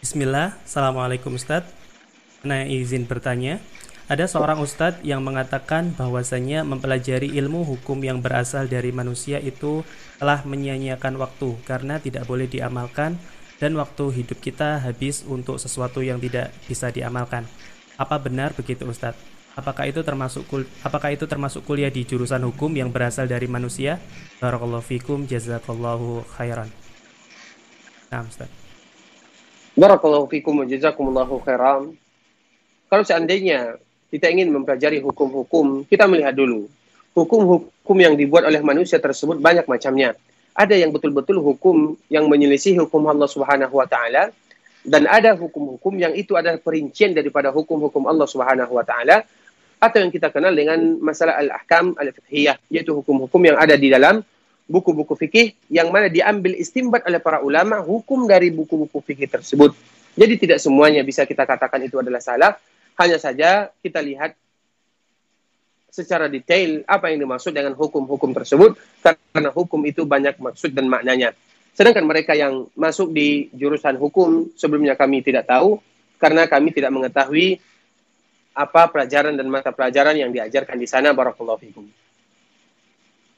Bismillah, Assalamualaikum Ustadz. Nah, izin bertanya, ada seorang ustadz yang mengatakan bahwasanya mempelajari ilmu hukum yang berasal dari manusia itu telah menyia-nyiakan waktu karena tidak boleh diamalkan dan waktu hidup kita habis untuk sesuatu yang tidak bisa diamalkan. Apa benar begitu Ustadz? Apakah itu termasuk kul apakah itu termasuk kuliah di jurusan hukum yang berasal dari manusia? Barakallahu fikum, jazakallahu khairan. Nah, Ustadz. Barakallahu fikum wa jazakumullahu khairan. Kalau seandainya kita ingin mempelajari hukum-hukum, kita melihat dulu. Hukum-hukum yang dibuat oleh manusia tersebut banyak macamnya. Ada yang betul-betul hukum yang menyelisih hukum Allah Subhanahu wa taala dan ada hukum-hukum yang itu adalah perincian daripada hukum-hukum Allah Subhanahu wa taala atau yang kita kenal dengan masalah al-ahkam al-fiqhiyah yaitu hukum-hukum yang ada di dalam buku-buku fikih yang mana diambil istimbat oleh para ulama hukum dari buku-buku fikih tersebut. Jadi tidak semuanya bisa kita katakan itu adalah salah, hanya saja kita lihat secara detail apa yang dimaksud dengan hukum-hukum tersebut karena hukum itu banyak maksud dan maknanya. Sedangkan mereka yang masuk di jurusan hukum sebelumnya kami tidak tahu karena kami tidak mengetahui apa pelajaran dan mata pelajaran yang diajarkan di sana barakallahu.